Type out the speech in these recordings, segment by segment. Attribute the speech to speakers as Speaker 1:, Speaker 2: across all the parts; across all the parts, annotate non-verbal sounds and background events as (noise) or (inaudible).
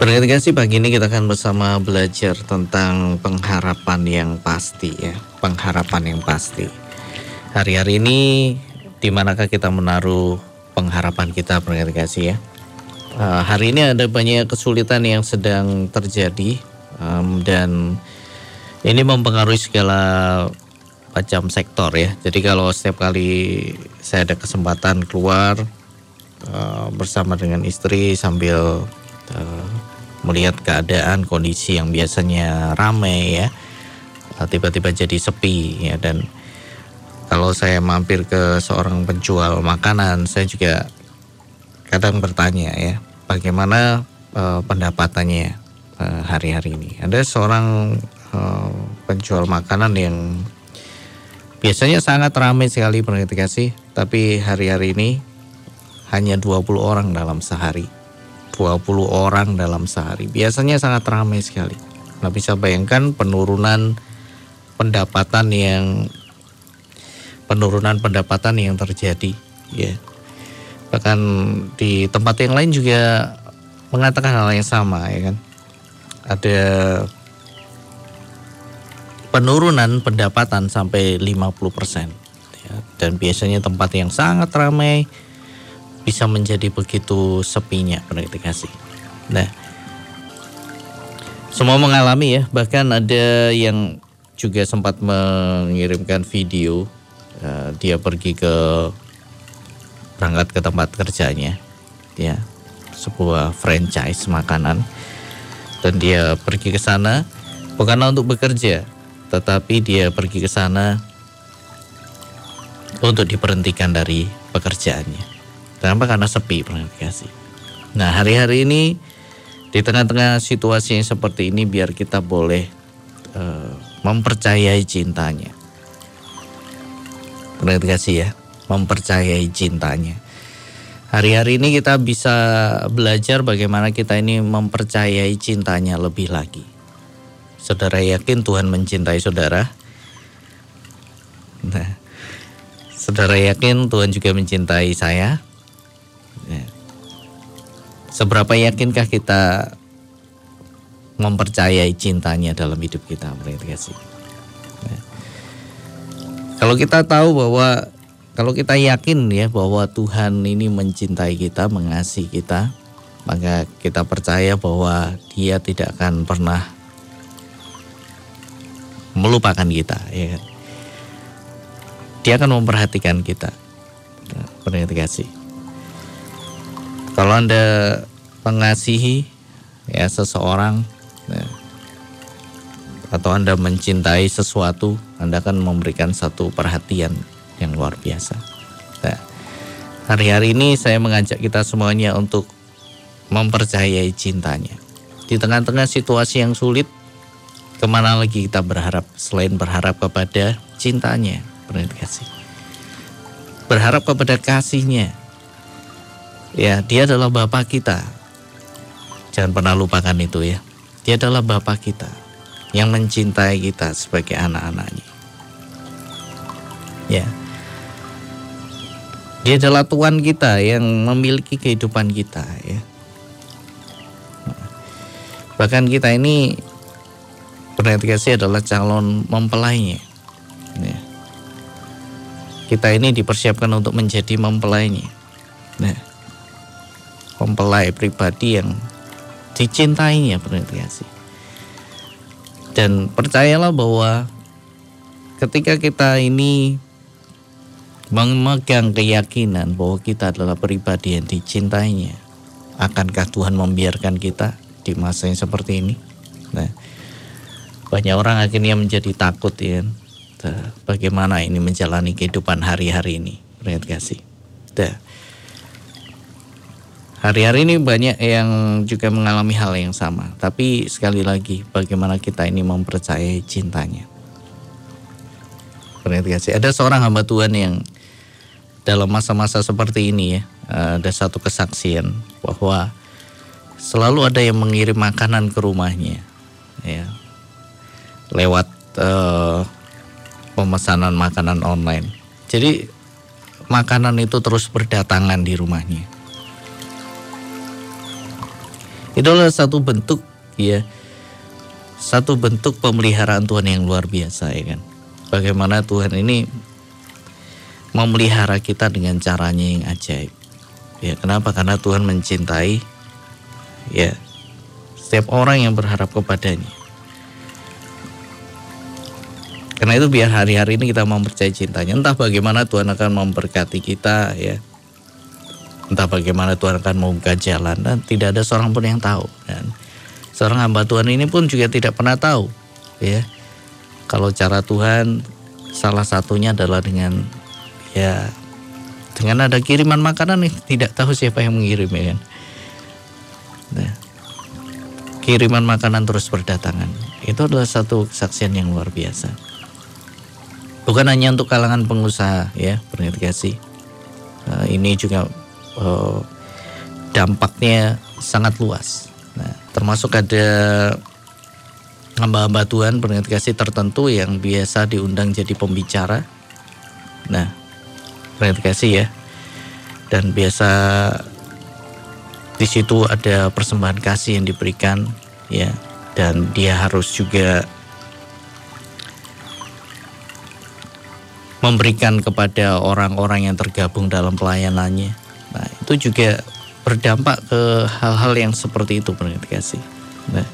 Speaker 1: Berkati pagi ini kita akan bersama belajar tentang pengharapan yang pasti ya, pengharapan yang pasti. Hari-hari ini di manakah kita menaruh pengharapan kita berkati ya? Uh, hari ini ada banyak kesulitan yang sedang terjadi um, dan ini mempengaruhi segala macam sektor ya. Jadi kalau setiap kali saya ada kesempatan keluar uh, bersama dengan istri sambil uh, melihat keadaan kondisi yang biasanya ramai ya. Tiba-tiba jadi sepi ya. Dan kalau saya mampir ke seorang penjual makanan saya juga kadang bertanya ya bagaimana uh, pendapatannya uh, hari-hari ini. Ada seorang uh, penjual makanan yang biasanya sangat ramai sekali sih tapi hari-hari ini hanya 20 orang dalam sehari 20 orang dalam sehari. Biasanya sangat ramai sekali. Nah bisa bayangkan penurunan pendapatan yang penurunan pendapatan yang terjadi ya. Bahkan di tempat yang lain juga mengatakan hal yang sama ya kan. Ada penurunan pendapatan sampai 50% ya. dan biasanya tempat yang sangat ramai bisa menjadi begitu sepinya peneliti kasih. Nah, semua mengalami ya, bahkan ada yang juga sempat mengirimkan video uh, dia pergi ke berangkat ke tempat kerjanya, ya sebuah franchise makanan dan dia pergi ke sana bukan untuk bekerja, tetapi dia pergi ke sana untuk diberhentikan dari pekerjaannya. Kenapa? Karena sepi kasih. Nah hari-hari ini di tengah-tengah situasi yang seperti ini biar kita boleh uh, mempercayai cintanya. kasih ya, mempercayai cintanya. Hari-hari ini kita bisa belajar bagaimana kita ini mempercayai cintanya lebih lagi. Saudara yakin Tuhan mencintai saudara? Nah, saudara yakin Tuhan juga mencintai saya? Seberapa yakinkah kita mempercayai cintanya dalam hidup kita, kasih. Ya. Kalau kita tahu bahwa kalau kita yakin ya bahwa Tuhan ini mencintai kita, mengasihi kita, maka kita percaya bahwa Dia tidak akan pernah melupakan kita, ya kan? Dia akan memperhatikan kita. Nah, kasih. Kalau Anda mengasihi ya seseorang ya, atau Anda mencintai sesuatu, Anda akan memberikan satu perhatian yang luar biasa. Nah, hari-hari ini saya mengajak kita semuanya untuk mempercayai cintanya. Di tengah-tengah situasi yang sulit, ke mana lagi kita berharap selain berharap kepada cintanya. Berharap kepada kasihnya, Ya, dia adalah Bapak kita. Jangan pernah lupakan itu ya. Dia adalah Bapak kita yang mencintai kita sebagai anak-anaknya. Ya. Dia adalah Tuhan kita yang memiliki kehidupan kita ya. Bahkan kita ini kasih adalah calon mempelainya. Ya. Kita ini dipersiapkan untuk menjadi mempelainya. Nah, mempelai pribadi yang dicintainya kasih. Dan percayalah bahwa ketika kita ini memegang keyakinan bahwa kita adalah pribadi yang dicintainya, akankah Tuhan membiarkan kita di masa yang seperti ini? Nah, banyak orang akhirnya menjadi takut ya. Bagaimana ini menjalani kehidupan hari-hari ini, kasih. Nah, Hari-hari ini banyak yang juga mengalami hal yang sama. Tapi sekali lagi, bagaimana kita ini mempercayai cintanya. kasih. Ada seorang hamba Tuhan yang dalam masa-masa seperti ini ya, ada satu kesaksian bahwa selalu ada yang mengirim makanan ke rumahnya, ya, lewat uh, pemesanan makanan online. Jadi makanan itu terus berdatangan di rumahnya Itulah satu bentuk ya satu bentuk pemeliharaan Tuhan yang luar biasa ya kan. Bagaimana Tuhan ini memelihara kita dengan caranya yang ajaib. Ya, kenapa? Karena Tuhan mencintai ya setiap orang yang berharap kepadanya. Karena itu biar hari-hari ini kita mempercayai cintanya. Entah bagaimana Tuhan akan memberkati kita ya. Entah bagaimana Tuhan akan membuka jalan dan tidak ada seorang pun yang tahu. Dan seorang hamba Tuhan ini pun juga tidak pernah tahu ya. Kalau cara Tuhan salah satunya adalah dengan ya dengan ada kiriman makanan nih tidak tahu siapa yang mengirim ya kan. Nah, kiriman makanan terus berdatangan. Itu adalah satu kesaksian yang luar biasa. Bukan hanya untuk kalangan pengusaha ya, kasih. Uh, ini juga uh, dampaknya sangat luas. Nah, termasuk ada hamba-hamba Tuhan kasih tertentu yang biasa diundang jadi pembicara. Nah, kasih ya. Dan biasa di situ ada persembahan kasih yang diberikan ya dan dia harus juga memberikan kepada orang-orang yang tergabung dalam pelayanannya. Itu juga berdampak ke hal-hal yang seperti itu kasih. Nah,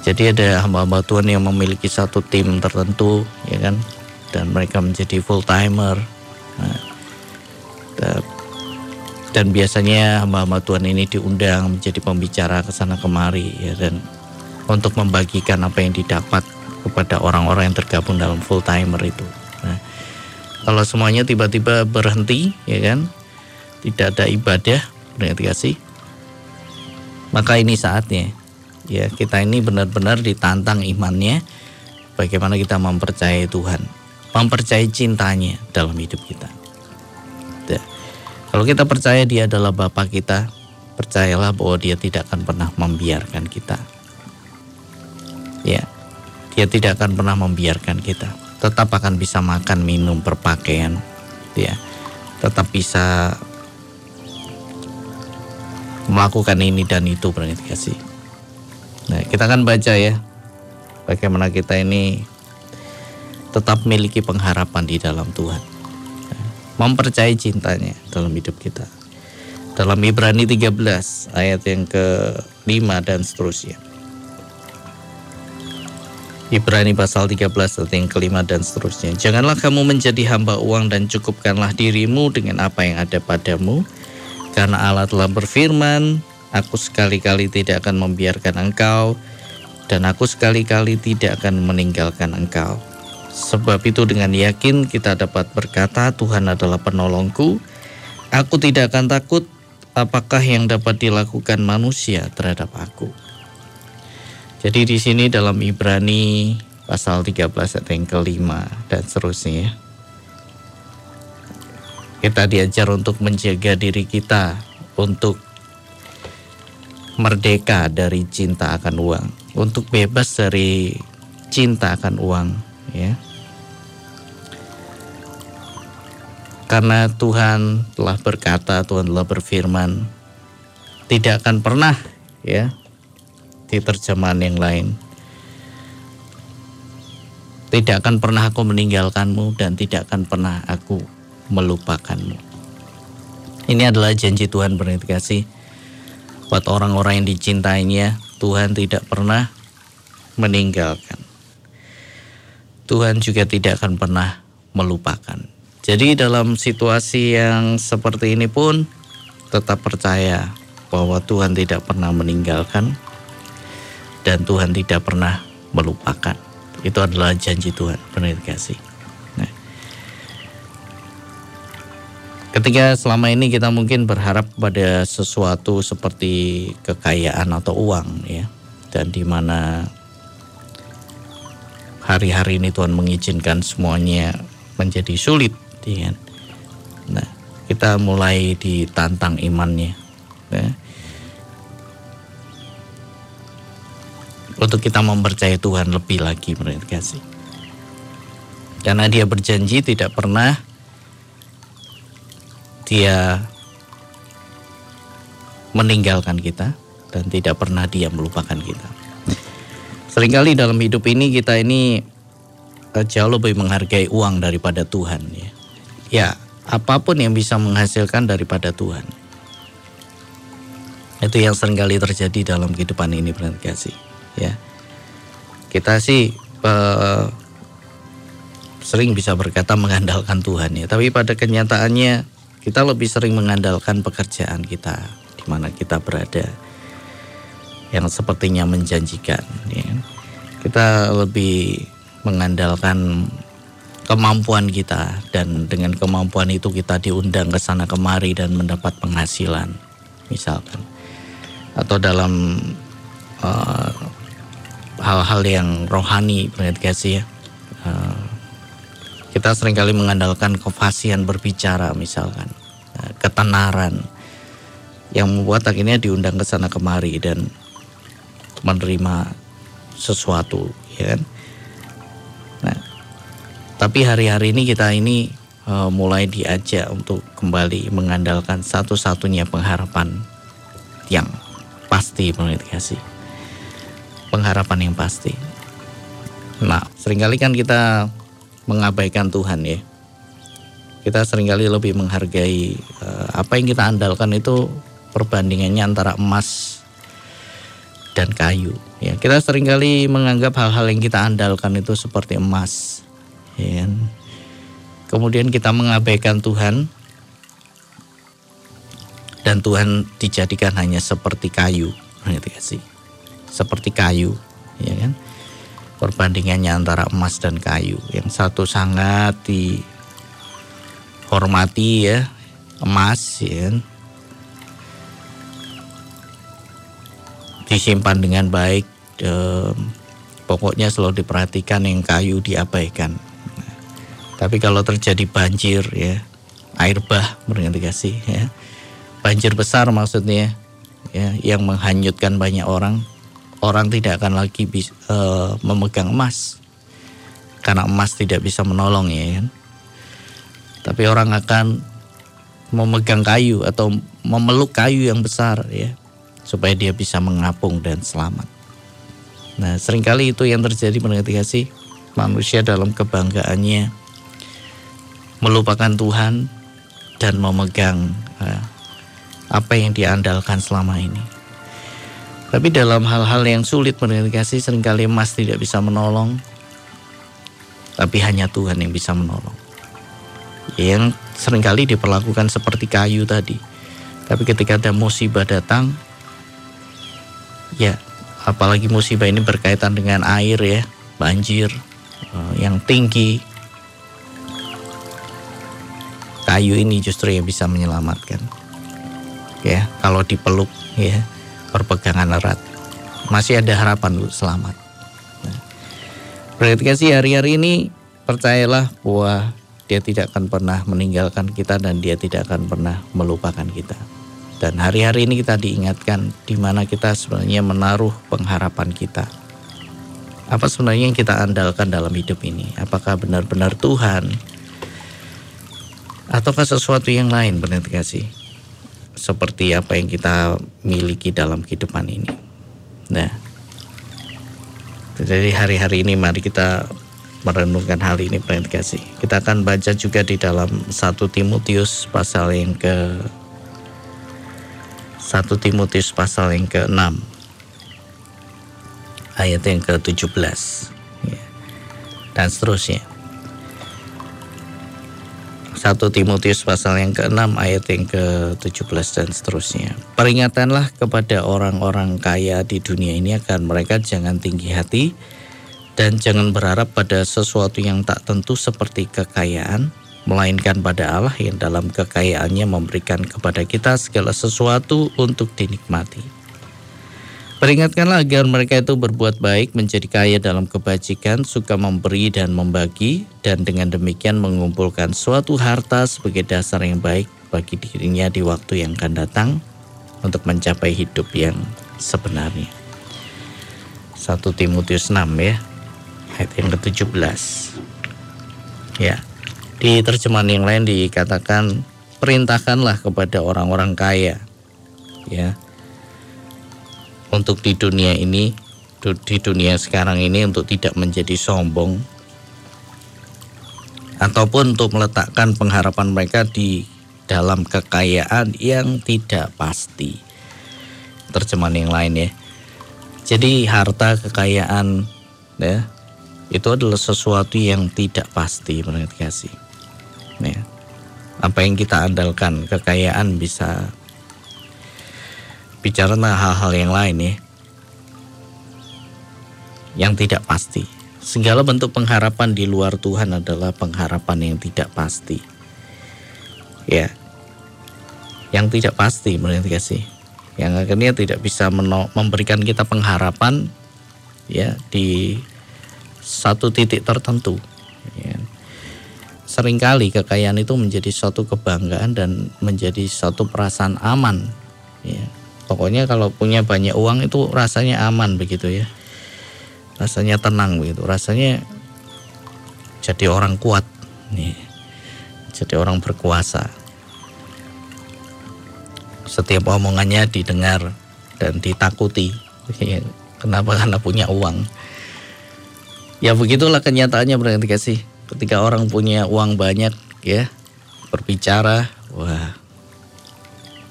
Speaker 1: jadi ada hamba-hamba Tuhan yang memiliki satu tim tertentu, ya kan, dan mereka menjadi full timer. Nah, dan biasanya hamba-hamba Tuhan ini diundang menjadi pembicara ke sana kemari, ya dan untuk membagikan apa yang didapat kepada orang-orang yang tergabung dalam full timer itu. Nah, kalau semuanya tiba-tiba berhenti, ya kan, tidak ada ibadah, berarti kasih, maka ini saatnya ya kita ini benar-benar ditantang imannya bagaimana kita mempercayai Tuhan mempercayai cintanya dalam hidup kita. Ya. kalau kita percaya dia adalah Bapak kita percayalah bahwa dia tidak akan pernah membiarkan kita. Ya dia tidak akan pernah membiarkan kita. Tetap akan bisa makan minum berpakaian. Ya tetap bisa melakukan ini dan itu berarti kasih. Nah, kita akan baca ya bagaimana kita ini tetap memiliki pengharapan di dalam Tuhan. Mempercayai cintanya dalam hidup kita. Dalam Ibrani 13 ayat yang ke-5 dan seterusnya. Ibrani pasal 13 ayat yang kelima dan seterusnya. Janganlah kamu menjadi hamba uang dan cukupkanlah dirimu dengan apa yang ada padamu karena Allah telah berfirman, Aku sekali-kali tidak akan membiarkan engkau, dan aku sekali-kali tidak akan meninggalkan engkau. Sebab itu dengan yakin kita dapat berkata, Tuhan adalah penolongku. Aku tidak akan takut apakah yang dapat dilakukan manusia terhadap aku. Jadi di sini dalam Ibrani pasal 13 ayat yang kelima dan seterusnya ya kita diajar untuk menjaga diri kita untuk merdeka dari cinta akan uang, untuk bebas dari cinta akan uang, ya. Karena Tuhan telah berkata, Tuhan telah berfirman, tidak akan pernah ya di terjemahan yang lain. Tidak akan pernah aku meninggalkanmu dan tidak akan pernah aku melupakanmu. Ini adalah janji Tuhan kasih buat orang-orang yang dicintainya. Tuhan tidak pernah meninggalkan. Tuhan juga tidak akan pernah melupakan. Jadi dalam situasi yang seperti ini pun tetap percaya bahwa Tuhan tidak pernah meninggalkan dan Tuhan tidak pernah melupakan. Itu adalah janji Tuhan. Benar kasih. Ketika selama ini kita mungkin berharap pada sesuatu seperti kekayaan atau uang ya dan di mana hari-hari ini Tuhan mengizinkan semuanya menjadi sulit ya. Nah, kita mulai ditantang imannya ya. Untuk kita mempercayai Tuhan lebih lagi menurut kasih. Karena dia berjanji tidak pernah dia meninggalkan kita dan tidak pernah dia melupakan kita. Seringkali dalam hidup ini kita ini eh, jauh lebih menghargai uang daripada Tuhan ya. Ya, apa pun yang bisa menghasilkan daripada Tuhan. Itu yang sering kali terjadi dalam kehidupan ini kasih ya. Kita sih uh, sering bisa berkata mengandalkan Tuhan ya, tapi pada kenyataannya kita lebih sering mengandalkan pekerjaan kita di mana kita berada yang sepertinya menjanjikan ya. Kita lebih mengandalkan kemampuan kita dan dengan kemampuan itu kita diundang ke sana kemari dan mendapat penghasilan misalkan atau dalam uh, hal-hal yang rohani kasih ya uh, kita sering kali mengandalkan kefasihan berbicara misalkan. Uh, ketenaran yang membuat akhirnya diundang ke sana kemari dan menerima sesuatu ya kan? Nah tapi hari-hari ini kita ini uh, mulai diajak untuk kembali mengandalkan satu-satunya pengharapan yang pasti kasih pengharapan yang pasti. Nah, sering kali kan kita mengabaikan Tuhan ya. Kita sering kali lebih menghargai uh, apa yang kita andalkan itu perbandingannya antara emas dan kayu. Ya, kita sering kali menganggap hal-hal yang kita andalkan itu seperti emas. Ya. Kan? Kemudian kita mengabaikan Tuhan dan Tuhan dijadikan hanya seperti kayu? Seperti kayu, ya kan? Perbandingannya antara emas dan kayu, yang satu sangat dihormati ya, emas ya. Disimpan dengan baik pokoknya selalu diperhatikan yang kayu diabaikan. Tapi kalau terjadi banjir ya air bah kasih ya? Banjir besar maksudnya ya yang menghanyutkan banyak orang orang tidak akan lagi bisa, uh, memegang emas karena emas tidak bisa menolong ya kan tapi orang akan memegang kayu atau memeluk kayu yang besar ya supaya dia bisa mengapung dan selamat. Nah sering kali itu yang terjadi mengerti kasih manusia dalam kebanggaannya melupakan Tuhan dan memegang uh, apa yang diandalkan selama ini. Tapi dalam hal-hal yang sulit kasih sering kali emas tidak bisa menolong. Tapi hanya Tuhan yang bisa menolong. Yang sering kali diperlakukan seperti kayu tadi. Tapi ketika ada musibah datang, ya apalagi musibah ini berkaitan dengan air ya, banjir eh, yang tinggi. Kayu ini justru yang bisa menyelamatkan ya kalau dipeluk ya perpegangan erat masih ada harapan untuk selamat. Berarti sih hari-hari ini percayalah bahwa dia tidak akan pernah meninggalkan kita dan dia tidak akan pernah melupakan kita. Dan hari-hari ini kita diingatkan di mana kita sebenarnya menaruh pengharapan kita. Apa sebenarnya yang kita andalkan dalam hidup ini? Apakah benar-benar Tuhan? Ataukah sesuatu yang lain benar kasih? Seperti apa yang kita miliki dalam kehidupan ini. Nah, jadi hari-hari ini mari kita merenungkan hal ini pengen kasih. Kita akan baca juga di dalam satu Timotius pasal yang ke satu Timotius pasal yang ke-6 ayat yang ke-17 ya. dan seterusnya. 1 Timotius pasal yang ke-6 ayat yang ke-17 dan seterusnya. Peringatanlah kepada orang-orang kaya di dunia ini agar mereka jangan tinggi hati dan jangan berharap pada sesuatu yang tak tentu seperti kekayaan, melainkan pada Allah yang dalam kekayaannya memberikan kepada kita segala sesuatu untuk dinikmati. Peringatkanlah agar mereka itu berbuat baik, menjadi kaya dalam kebajikan, suka memberi dan membagi, dan dengan demikian mengumpulkan suatu harta sebagai dasar yang baik bagi dirinya di waktu yang akan datang untuk mencapai hidup yang sebenarnya. 1 Timotius 6 ya, ayat yang ke-17. Ya, di terjemahan yang lain dikatakan perintahkanlah kepada orang-orang kaya. Ya, untuk di dunia ini, di dunia sekarang ini untuk tidak menjadi sombong ataupun untuk meletakkan pengharapan mereka di dalam kekayaan yang tidak pasti. Terjemahan yang lain ya. Jadi harta kekayaan ya itu adalah sesuatu yang tidak pasti menurut kasih. Ya. Apa yang kita andalkan kekayaan bisa bicara tentang hal-hal yang lain ya. Yang tidak pasti. Segala bentuk pengharapan di luar Tuhan adalah pengharapan yang tidak pasti. Ya. Yang tidak pasti menurut kasih yang akhirnya tidak bisa memberikan kita pengharapan ya di satu titik tertentu. Ya. sering kali kekayaan itu menjadi suatu kebanggaan dan menjadi suatu perasaan aman ya Pokoknya kalau punya banyak uang itu rasanya aman begitu ya. Rasanya tenang begitu. Rasanya jadi orang kuat nih. Jadi orang berkuasa. Setiap omongannya didengar dan ditakuti. Kenapa? Karena punya uang. Ya begitulah kenyataannya berarti kasih. Ketika orang punya uang banyak ya berbicara, wah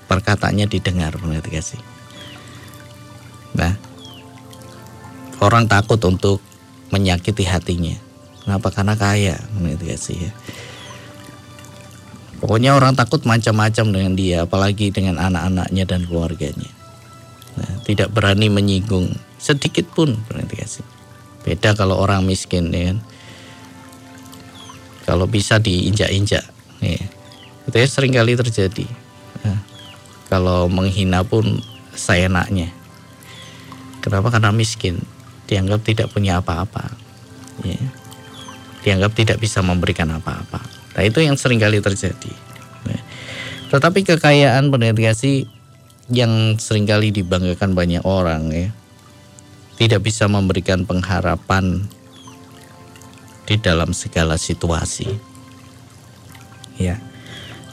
Speaker 1: perkataannya didengar mengerti gak sih? Nah, orang takut untuk menyakiti hatinya. Kenapa? Karena kaya, mengerti gak sih ya? Pokoknya orang takut macam-macam dengan dia, apalagi dengan anak-anaknya dan keluarganya. Nah, tidak berani menyinggung sedikit pun, mengerti gak sih? Beda kalau orang miskin, ya kan? Kalau bisa diinjak-injak, ya. itu ya sering kali terjadi. Kalau menghina pun saya seenaknya. Kenapa? Karena miskin, dianggap tidak punya apa-apa. Ya. Dianggap tidak bisa memberikan apa-apa. Nah itu yang sering kali terjadi. Ya. Tetapi kekayaan penetrasi yang sering kali dibanggakan banyak orang ya tidak bisa memberikan pengharapan di dalam segala situasi. Ya.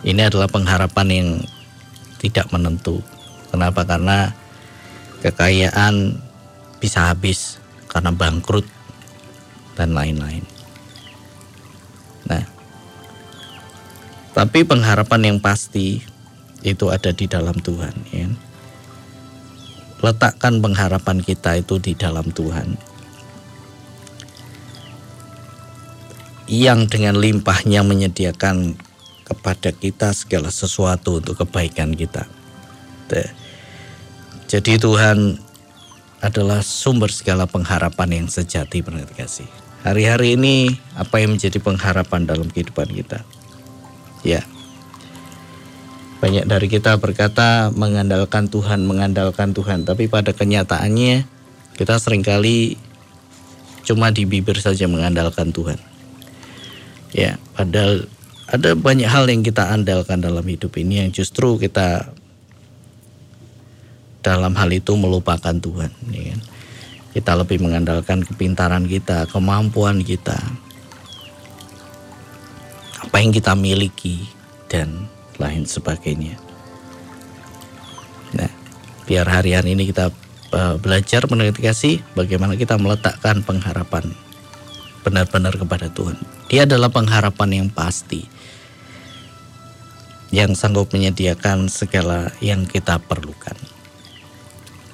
Speaker 1: Ini adalah pengharapan yang tidak menentu. Kenapa? Karena kekayaan bisa habis karena bangkrut dan lain-lain. Nah, tapi pengharapan yang pasti itu ada di dalam Tuhan. Ya. Letakkan pengharapan kita itu di dalam Tuhan. Yang dengan limpahnya menyediakan kepada kita segala sesuatu untuk kebaikan kita. Jadi Tuhan adalah sumber segala pengharapan yang sejati berarti kasih. Hari-hari ini apa yang menjadi pengharapan dalam kehidupan kita? Ya. Banyak dari kita berkata mengandalkan Tuhan, mengandalkan Tuhan, tapi pada kenyataannya kita sering kali cuma di bibir saja mengandalkan Tuhan. Ya, padahal ada banyak hal yang kita andalkan dalam hidup ini yang justru kita dalam hal itu melupakan Tuhan. Ya kan? Kita lebih mengandalkan kepintaran kita, kemampuan kita, apa yang kita miliki dan lain sebagainya. Nah, biar hari-hari ini kita uh, belajar kasih bagaimana kita meletakkan pengharapan benar-benar kepada Tuhan. Dia adalah pengharapan yang pasti yang sanggup menyediakan segala yang kita perlukan.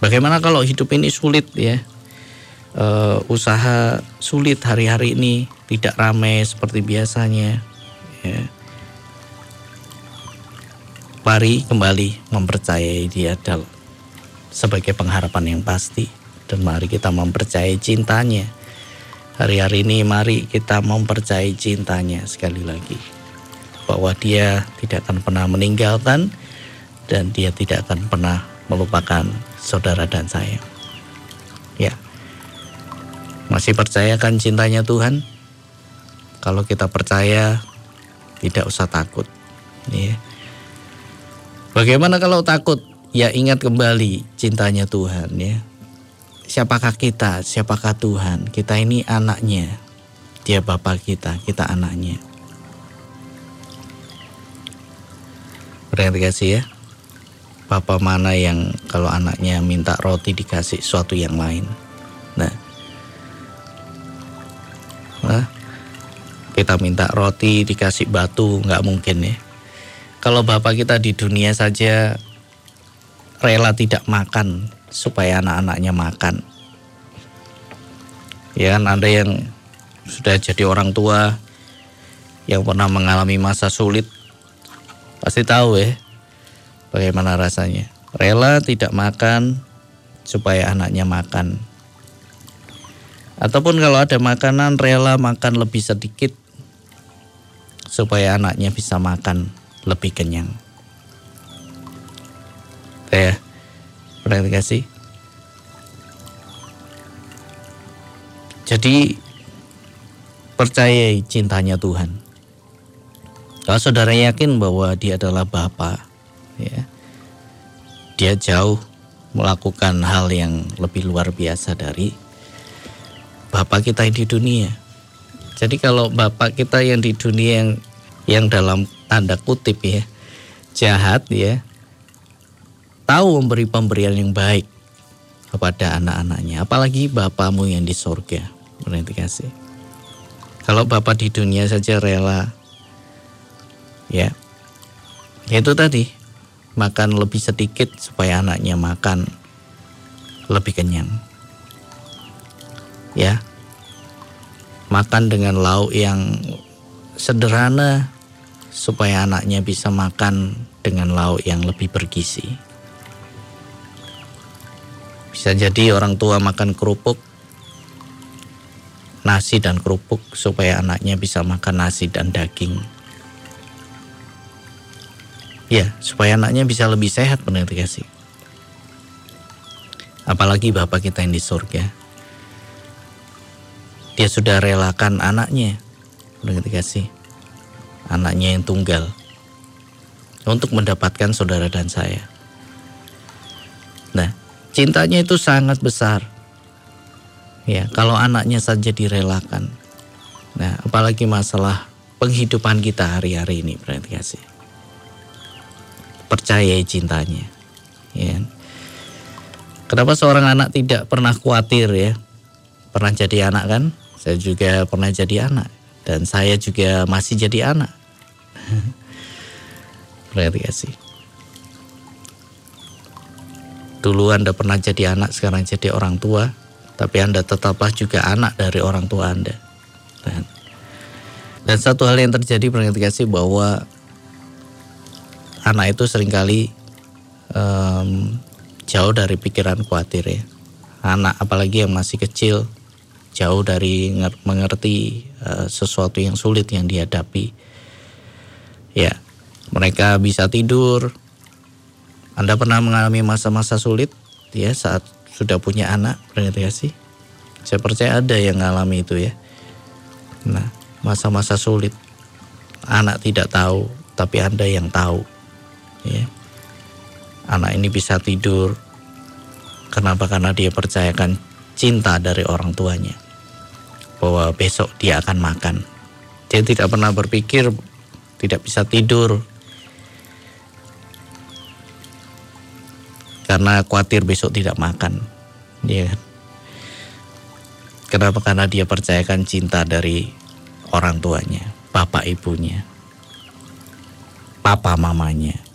Speaker 1: Bagaimana kalau hidup ini sulit ya? E, usaha sulit hari-hari ini tidak ramai seperti biasanya. Ya. Mari kembali mempercayai Dia dalam sebagai pengharapan yang pasti dan mari kita mempercayai cintanya. Hari-hari ini mari kita mempercayai cintanya sekali lagi bahwa dia tidak akan pernah meninggalkan dan dia tidak akan pernah melupakan saudara dan saya. Ya. Masih percayakan cintanya Tuhan? Kalau kita percaya, tidak usah takut. Ya. Bagaimana kalau takut? Ya ingat kembali cintanya Tuhan ya. Siapakah kita? Siapakah Tuhan? Kita ini anaknya. Dia Bapak kita, kita anaknya. Berarti kasih ya. Bapak mana yang kalau anaknya minta roti dikasih sesuatu yang lain. Nah, nah kita minta roti dikasih batu nggak mungkin ya. Kalau bapak kita di dunia saja rela tidak makan supaya anak-anaknya makan. Ya kan ada yang sudah jadi orang tua yang pernah mengalami masa sulit pasti tahu ya bagaimana rasanya. Rela tidak makan supaya anaknya makan. Ataupun kalau ada makanan rela makan lebih sedikit supaya anaknya bisa makan lebih kenyang. Ya, pernah dikasih. Jadi percayai cintanya Tuhan. Kalau saudara yakin bahwa dia adalah Bapa, ya, dia jauh melakukan hal yang lebih luar biasa dari Bapak kita yang di dunia. Jadi kalau Bapak kita yang di dunia yang yang dalam tanda kutip ya jahat ya tahu memberi pemberian yang baik kepada anak-anaknya apalagi Bapamu yang di surga berarti kasih kalau Bapak di dunia saja rela ya itu tadi makan lebih sedikit supaya anaknya makan lebih kenyang ya makan dengan lauk yang sederhana supaya anaknya bisa makan dengan lauk yang lebih bergizi. Bisa jadi orang tua makan kerupuk, nasi dan kerupuk supaya anaknya bisa makan nasi dan daging. Ya, supaya anaknya bisa lebih sehat benar kasih. Apalagi Bapak kita yang di surga. Dia sudah relakan anaknya benar kasih. Anaknya yang tunggal untuk mendapatkan saudara dan saya. Nah, cintanya itu sangat besar. Ya, kalau anaknya saja direlakan. Nah, apalagi masalah penghidupan kita hari-hari ini berarti kasih. Percayai cintanya. Ya. Kenapa seorang anak tidak pernah khawatir ya? Pernah jadi anak kan? Saya juga pernah jadi anak dan saya juga masih jadi anak. (laughs) Berarti sih. Dulu Anda pernah jadi anak, sekarang jadi orang tua, tapi Anda tetaplah juga anak dari orang tua Anda. Dan, satu hal yang terjadi berarti kasih bahwa anak itu sering kali um, jauh dari pikiran khawatir ya. Anak apalagi yang masih kecil jauh dari mengerti uh, sesuatu yang sulit yang dihadapi. Ya, mereka bisa tidur. Anda pernah mengalami masa-masa sulit ya saat sudah punya anak, pernah ya sih? Saya percaya ada yang mengalami itu ya. Nah, masa-masa sulit anak tidak tahu, tapi Anda yang tahu. Ya. Anak ini bisa tidur. Kenapa? Karena dia percayakan cinta dari orang tuanya. Bahwa besok dia akan makan. Dia tidak pernah berpikir tidak bisa tidur karena khawatir besok tidak makan. Ya. Kenapa? Karena dia percayakan cinta dari orang tuanya, bapak ibunya, papa mamanya.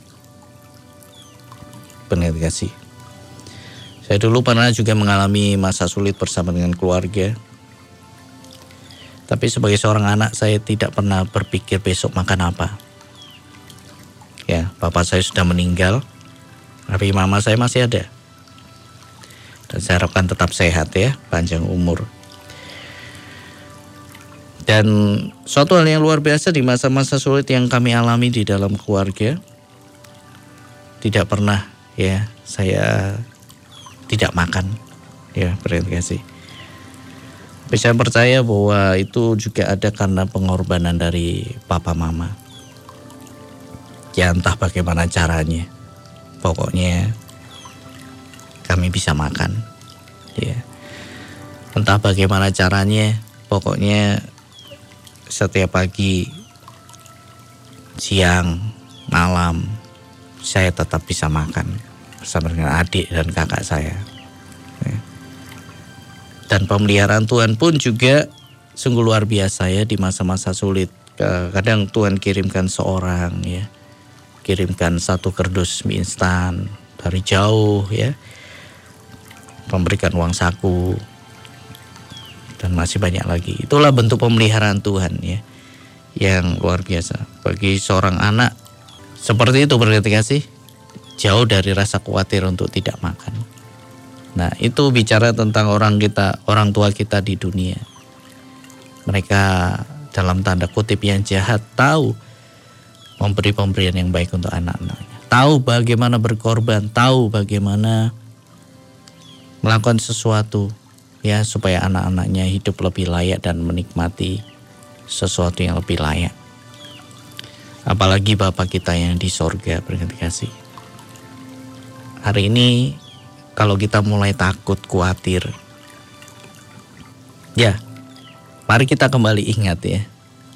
Speaker 1: Benar kasih. Saya dulu pernah juga mengalami masa sulit bersama dengan keluarga. Tapi sebagai seorang anak saya tidak pernah berpikir besok makan apa. Ya, bapak saya sudah meninggal tapi mama saya masih ada. Dan saya harapkan tetap sehat ya, panjang umur. Dan suatu hal yang luar biasa di masa-masa sulit yang kami alami di dalam keluarga, tidak pernah ya saya tidak makan ya berterima kasih. Saya percaya bahwa itu juga ada karena pengorbanan dari papa mama. Ya entah bagaimana caranya pokoknya kami bisa makan ya entah bagaimana caranya pokoknya setiap pagi siang malam saya tetap bisa makan bersama dengan adik dan kakak saya. Ya. Dan pemeliharaan Tuhan pun juga sungguh luar biasa ya di masa-masa sulit. Kadang Tuhan kirimkan seorang ya, kirimkan satu kerdus mie instan dari jauh ya, memberikan uang saku dan masih banyak lagi. Itulah bentuk pemeliharaan Tuhan ya yang luar biasa bagi seorang anak seperti itu berarti kasih jauh dari rasa khawatir untuk tidak makan. Nah itu bicara tentang orang kita, orang tua kita di dunia mereka dalam tanda kutip yang jahat tahu memberi pemberian yang baik untuk anak-anaknya. Tahu bagaimana berkorban, tahu bagaimana melakukan sesuatu ya supaya anak-anaknya hidup lebih layak dan menikmati sesuatu yang lebih layak. Apalagi Bapak kita yang di sorga berganti kasih. Hari ini kalau kita mulai takut, khawatir, ya Mari kita kembali ingat ya,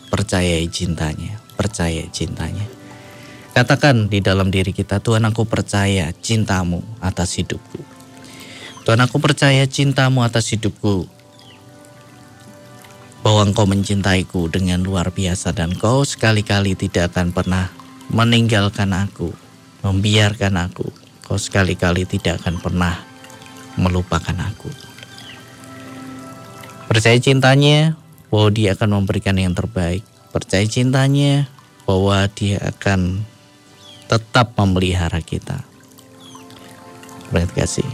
Speaker 1: percayai cintanya, percaya cintanya. Katakan di dalam diri kita, Tuhan aku percaya cintamu atas hidupku. Tuhan aku percaya cintamu atas hidupku. Bahwa engkau mencintaiku dengan luar biasa dan kau sekali-kali tidak akan pernah meninggalkan aku, membiarkan aku. Kau sekali-kali tidak akan pernah melupakan aku. Percaya cintanya bahwa dia akan memberikan yang terbaik. Percaya cintanya bahwa dia akan tetap memelihara kita. Berarti kasih.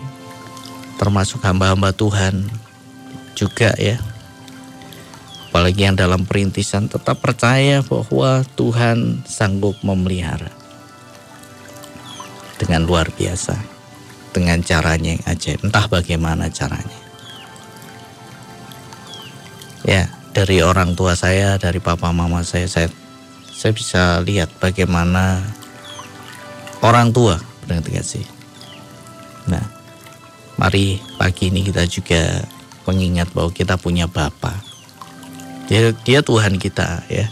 Speaker 1: Termasuk hamba-hamba Tuhan juga ya. Apalagi yang dalam perintisan tetap percaya bahwa Tuhan sanggup memelihara. Dengan luar biasa. Dengan caranya yang ajaib. Entah bagaimana caranya. Ya, dari orang tua saya, dari papa mama saya, saya saya bisa lihat bagaimana orang tua berarti sih. Nah, mari pagi ini kita juga mengingat bahwa kita punya Bapa. Dia, dia Tuhan kita ya.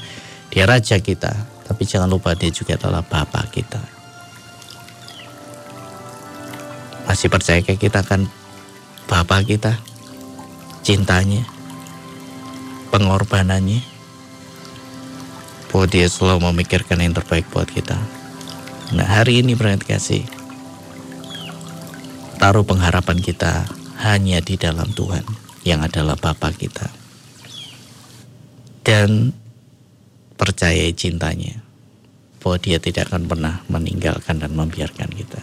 Speaker 1: Dia Raja kita. Tapi jangan lupa dia juga adalah Bapa kita. Masih percaya kita kan Bapa kita? Cintanya, pengorbanannya bahwa dia selalu memikirkan yang terbaik buat kita. Nah hari ini berarti kasih taruh pengharapan kita hanya di dalam Tuhan yang adalah Bapa kita. Dan percayai cintanya bahwa dia tidak akan pernah meninggalkan dan membiarkan kita.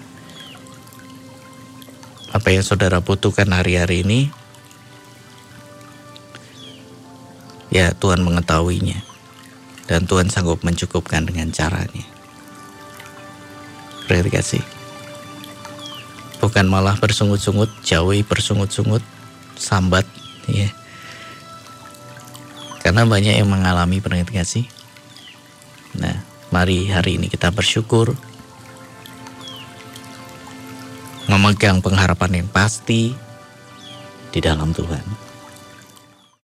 Speaker 1: Apa yang saudara butuhkan hari-hari ini Ya Tuhan mengetahuinya dan Tuhan sanggup mencukupkan dengan caranya. Berarti kasih. Bukan malah bersungut-sungut, jauhi bersungut-sungut, sambat, ya. Karena banyak yang mengalami berarti kasih. Nah, mari hari ini kita bersyukur memegang pengharapan yang pasti di dalam Tuhan.